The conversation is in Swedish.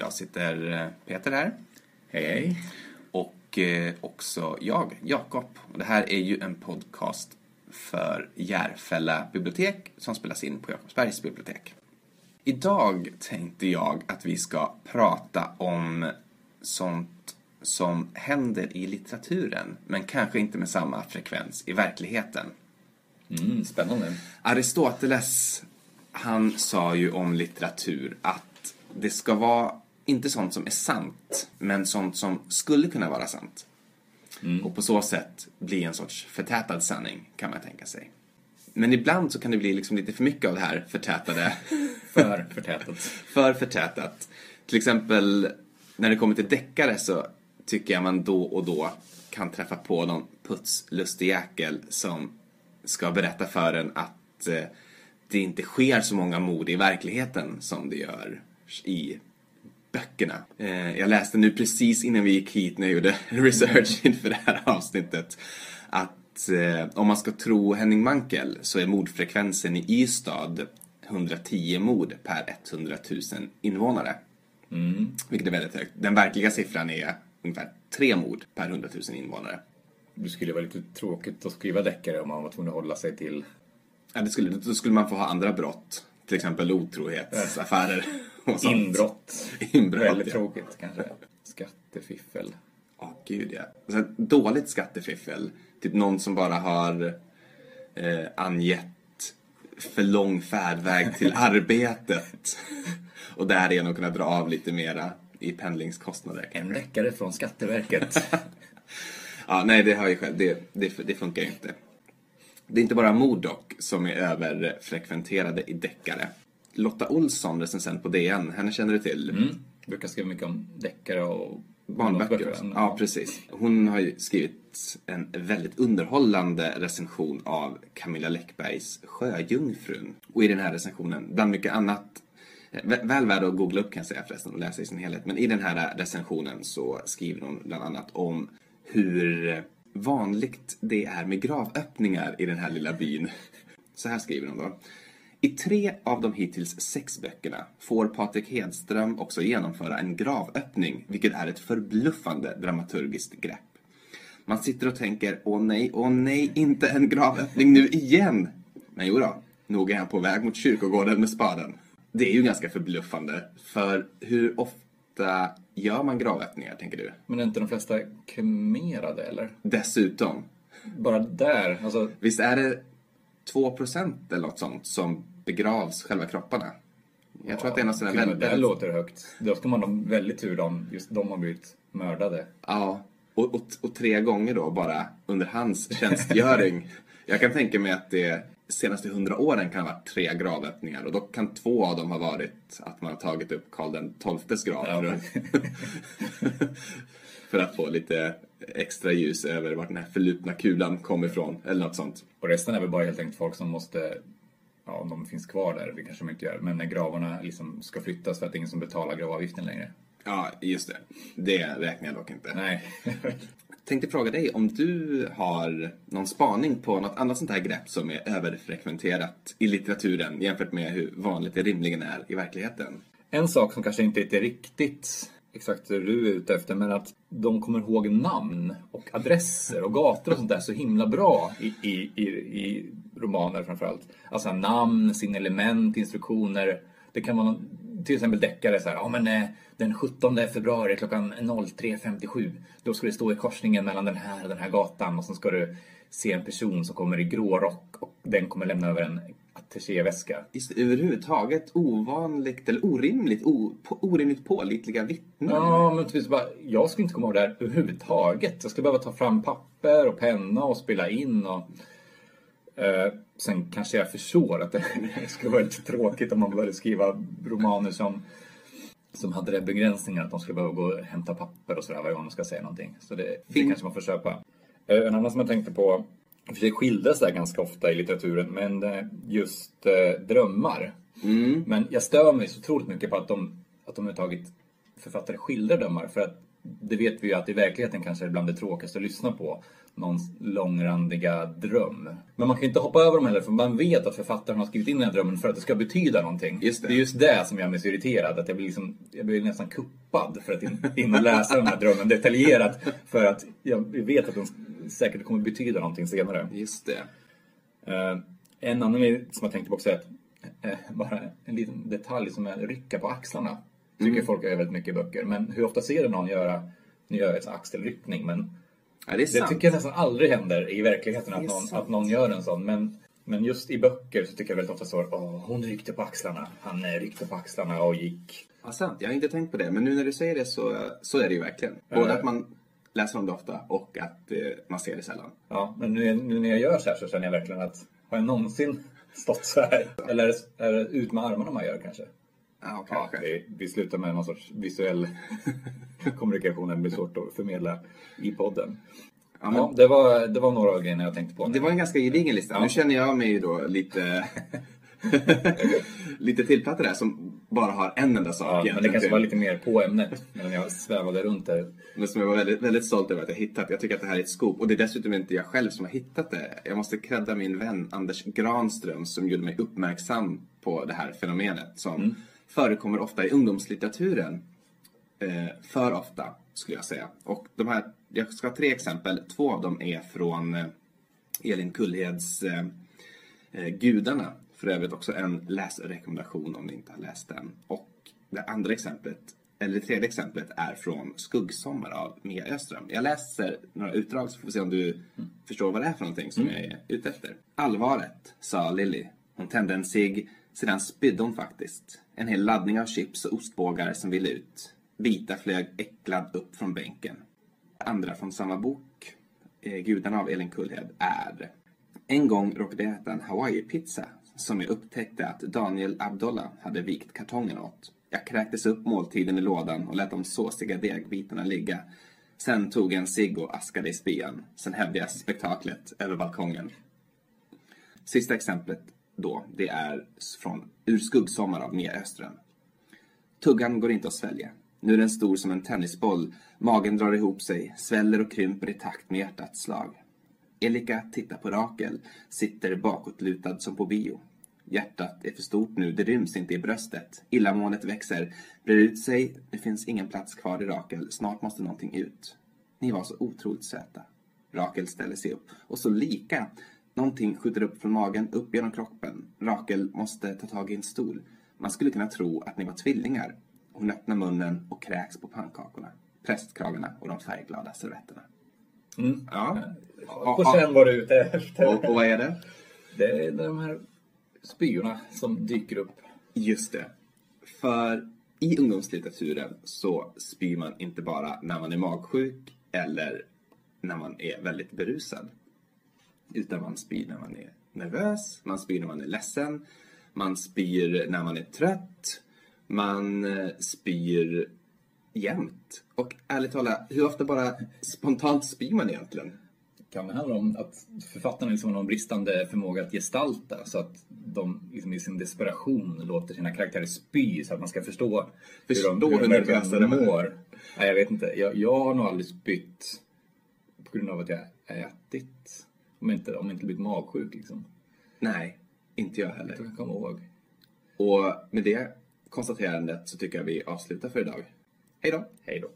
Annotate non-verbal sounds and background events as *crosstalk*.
Idag sitter eh, Peter här. Hej, hej. Och eh, också jag, Jakob. Och det här är ju en podcast för Järfälla bibliotek som spelas in på Jakobsbergs bibliotek. Idag tänkte jag att vi ska prata om sånt som händer i litteraturen men kanske inte med samma frekvens i verkligheten. Mm, spännande. Aristoteles, han sa ju om litteratur att det ska vara inte sånt som är sant, men sånt som skulle kunna vara sant. Och på så sätt bli en sorts förtätad sanning, kan man tänka sig. Men ibland så kan det bli liksom lite för mycket av det här förtätade, *laughs* För förtätat. *laughs* för förtätat. Till exempel när det kommer till deckare så tycker jag man då och då kan träffa på någon putslustig jäkel som ska berätta för en att eh, det inte sker så många mord i verkligheten som det gör i böckerna. Eh, jag läste nu precis innan vi gick hit när jag gjorde *laughs* research inför det här avsnittet att eh, om man ska tro Henning Mankell så är mordfrekvensen i Ystad 110 mord per 100 000 invånare. Vilket är väldigt högt. Den verkliga siffran är ungefär tre mord per 100 000 invånare. Det skulle vara lite tråkigt att skriva deckare om man var tvungen att hålla sig till... Ja, det skulle, då skulle man få ha andra brott. Till exempel otrohetsaffärer *laughs* och sånt. Inbrott. Inbrott, Väldigt ja. tråkigt kanske. Skattefiffel. Ja, gud ja. Så här, dåligt skattefiffel. Typ någon som bara har eh, angett för lång färdväg till *laughs* arbetet. och därigenom kunna dra av lite mera i pendlingskostnader. En deckare från Skatteverket. *laughs* Ja, nej, det har jag själv. Det, det, det funkar ju inte. Det är inte bara mord dock som är överfrekventerade i deckare. Lotta Olsson, recensent på DN, henne känner du till? Mm. Brukar skriva mycket om deckare och Barnböcker. Ja, precis. Hon har ju skrivit en väldigt underhållande recension av Camilla Läckbergs Sjöjungfrun. Och i den här recensionen, bland mycket annat, vä- väl värd att googla upp kan jag säga förresten och läsa i sin helhet. Men i den här recensionen så skriver hon bland annat om hur vanligt det är med gravöppningar i den här lilla byn. Så här skriver hon då. I tre av de hittills sex böckerna får Patrik Hedström också genomföra en gravöppning, vilket är ett förbluffande dramaturgiskt grepp. Man sitter och tänker, åh nej, åh nej, inte en gravöppning nu igen! Men jo då, nog är han på väg mot kyrkogården med spaden. Det är ju ganska förbluffande, för hur ofta gör man gravöppningar, tänker du? Men är inte de flesta kremerade eller? Dessutom, Bara där, alltså... visst är det 2% eller något sånt som begravs själva kropparna? Jag tror att det är något sånt där till och med väldigt... Det låter högt. Då ska man ha väldigt tur om just de har blivit mördade. Ja, och, och, och tre gånger då bara under hans tjänstgöring. *laughs* Jag kan tänka mig att det senaste hundra åren kan ha varit tre gravöppningar och då kan två av dem ha varit att man har tagit upp Karl den XIIs grav. Ja, för, *laughs* för att få lite extra ljus över vart den här förlupna kulan kom ifrån eller något sånt. Och resten är väl bara helt enkelt folk som måste, ja om de finns kvar där, det kanske de inte gör, men när gravarna liksom ska flyttas för att det är ingen som betalar gravavgiften längre. Ja, just det. Det räknar jag dock inte. Nej. *laughs* Tänkte fråga dig om du har någon spaning på något annat sånt här grepp som är överfrekventerat i litteraturen jämfört med hur vanligt det rimligen är i verkligheten. en sak som kanske inte är riktigt exakt det du är ute efter, men att de kommer ihåg namn och adresser och gator och sånt där så himla bra i, i, i, i romaner framförallt. Alltså namn, signalement, instruktioner. Det kan vara någon, till exempel deckare så här, ja men eh, den 17 februari klockan 03.57 då ska det stå i korsningen mellan den här och den här gatan och så ska du se en person som kommer i grå rock och den kommer lämna över en attachéväska. Just det, överhuvudtaget ovanligt eller orimligt, o, på, orimligt pålitliga vittnen. Ja, men typ bara, jag skulle inte komma ihåg det här överhuvudtaget. Jag skulle behöva ta fram papper och penna och spela in och... Eh, sen kanske jag förstår att det *laughs* skulle vara lite tråkigt om man började skriva romaner som, som hade den begränsningen att de skulle behöva gå och hämta papper och sådär varje gång de ska säga någonting. Så det, det Fin- kanske man får köpa. Eh, en annan som jag tänkte på, för sig skildras det här ganska ofta i litteraturen, men eh, just eh, drömmar. Men jag stör mig så otroligt mycket på att de, att de överhuvudtaget författare skildrar drömmar. För att det vet vi ju att i verkligheten kanske är bland det tråkigaste att lyssna på. Någon långrandiga dröm. Men man kan ju inte hoppa över dem heller för man vet att författaren har skrivit in den här drömmen för att det ska betyda någonting. Just det. det är just det som gör mig så irriterad. Att jag blir, liksom, jag blir nästan kuppad för att in, in och läsa den här drömmen detaljerat. För att jag vet att den säkert kommer betyda någonting senare. Just det. Eh, en annan grej som jag tänkte på också är att eh, bara en liten detalj som är rycka på axlarna. Tycker Mm. folk gör väldigt mycket i böcker. Men hur ofta ser du någon göra, nu gör jag ett axelryckning, men Ja, det det tycker jag nästan aldrig händer i verkligheten att någon, sant. att någon gör en sån. Men, men just i böcker så tycker jag väldigt ofta så Åh, hon ryckte på axlarna, han eh, ryckte på axlarna och gick. Ja, sant. Jag har inte tänkt på det, men nu när du säger det så, så är det ju verkligen. Både att man läser om det ofta och att eh, man ser det sällan. Ja, men nu, nu när jag gör så här så känner jag verkligen att har jag någonsin stått så här? Eller är det ut med armarna man gör kanske? Ja, Ja, kanske. vi, vi slutar med någon sorts visuell *laughs* kommunikation. Det blir svårt att förmedla i podden. Ja, men Ja, det, var, det var några av grejerna jag tänkte på. Det var en ganska gedigen lista. Ja. Nu känner jag mig ju då lite... *laughs* lite tillplattad där som bara har en enda sak ja, men det kanske var lite mer på ämnet. Medan jag svävade runt där. Men som jag var väldigt, väldigt stolt över att jag hittat. Jag tycker att det här är ett scoop. Och det är dessutom inte jag själv som har hittat det. Jag måste credda min vän Anders Granström som gjorde mig uppmärksam på det här fenomenet som Mm. Förekommer ofta i ungdomslitteraturen. Eh, för ofta, skulle jag säga. Och de här, jag ska ha tre exempel. Två av dem är från eh, Elin Kullheds eh, eh, Gudarna. För övrigt också en läsrekommendation om ni inte har läst den. Och det andra exemplet, eller det tredje exemplet, är från Skuggsommar av Mia Öström. Jag läser några utdrag så får vi se om du förstår vad det är för någonting som jag är ute efter. Allvaret, sa Lilly. Hon tände en cigg, sedan spydde hon faktiskt. En hel laddning av chips och ostbågar som ville ut. Vita flög äcklad upp från bänken. Andra från samma bok, eh, Gudarna av Elin Kullhed, är En gång råkade jag äta en Hawaii-pizza som jag upptäckte att Daniel Abdullah hade vikt kartongen åt. Jag kräktes upp måltiden i lådan och lät de såsiga degbitarna ligga. Sen tog jag en cigg och askade i spyan. Sen hävde jag spektaklet över balkongen. Sista exemplet då, det är från Ur skuggsommar av Mia Öström. Tuggan går inte att svälja. Nu är den stor som en tennisboll. Magen drar ihop sig, sväller och krymper i takt med hjärtats slag. Elika tittar på Rakel, sitter bakåtlutad som på bio. Hjärtat är för stort nu, det ryms inte i bröstet. Illamåendet växer, brer ut sig. Det finns ingen plats kvar i Rakel, snart måste någonting ut. Ni var så otroligt söta. Rakel ställer sig upp. Och så lika. Någonting skjuter upp från magen, upp genom kroppen. Rakel måste ta tag i en stol. Man skulle kunna tro att ni var tvillingar. Hon öppnar munnen och kräks på pannkakorna, prästkragarna och de färgglada servetterna. Mm. Ja. Och sen var du ute efter. Och, och vad är det? Det är de här spyorna som dyker upp. Just det. För i ungdomslitteraturen så spyr man inte bara när man är magsjuk eller när man är väldigt berusad. Utan man spyr när man är nervös, man spyr när man är ledsen, man spyr när man är trött, man eh, spyr jämt. Och ärligt talat, hur ofta bara spontant spyr man egentligen? Kan det handla om att författarna liksom har någon bristande förmåga att gestalta så att de liksom i sin desperation låter sina karaktärer spy så att man ska förstå, Förstå hur de, hur nervösa de mår. Nej, jag vet inte. Jag, jag har nog aldrig spytt på grund av att jag ätit. Om inte, om inte blivit magsjuk liksom. Nej, inte jag Jag heller. kan komma ihåg. Och med det konstaterandet så tycker jag vi avslutar för idag. Hej då! Hej då.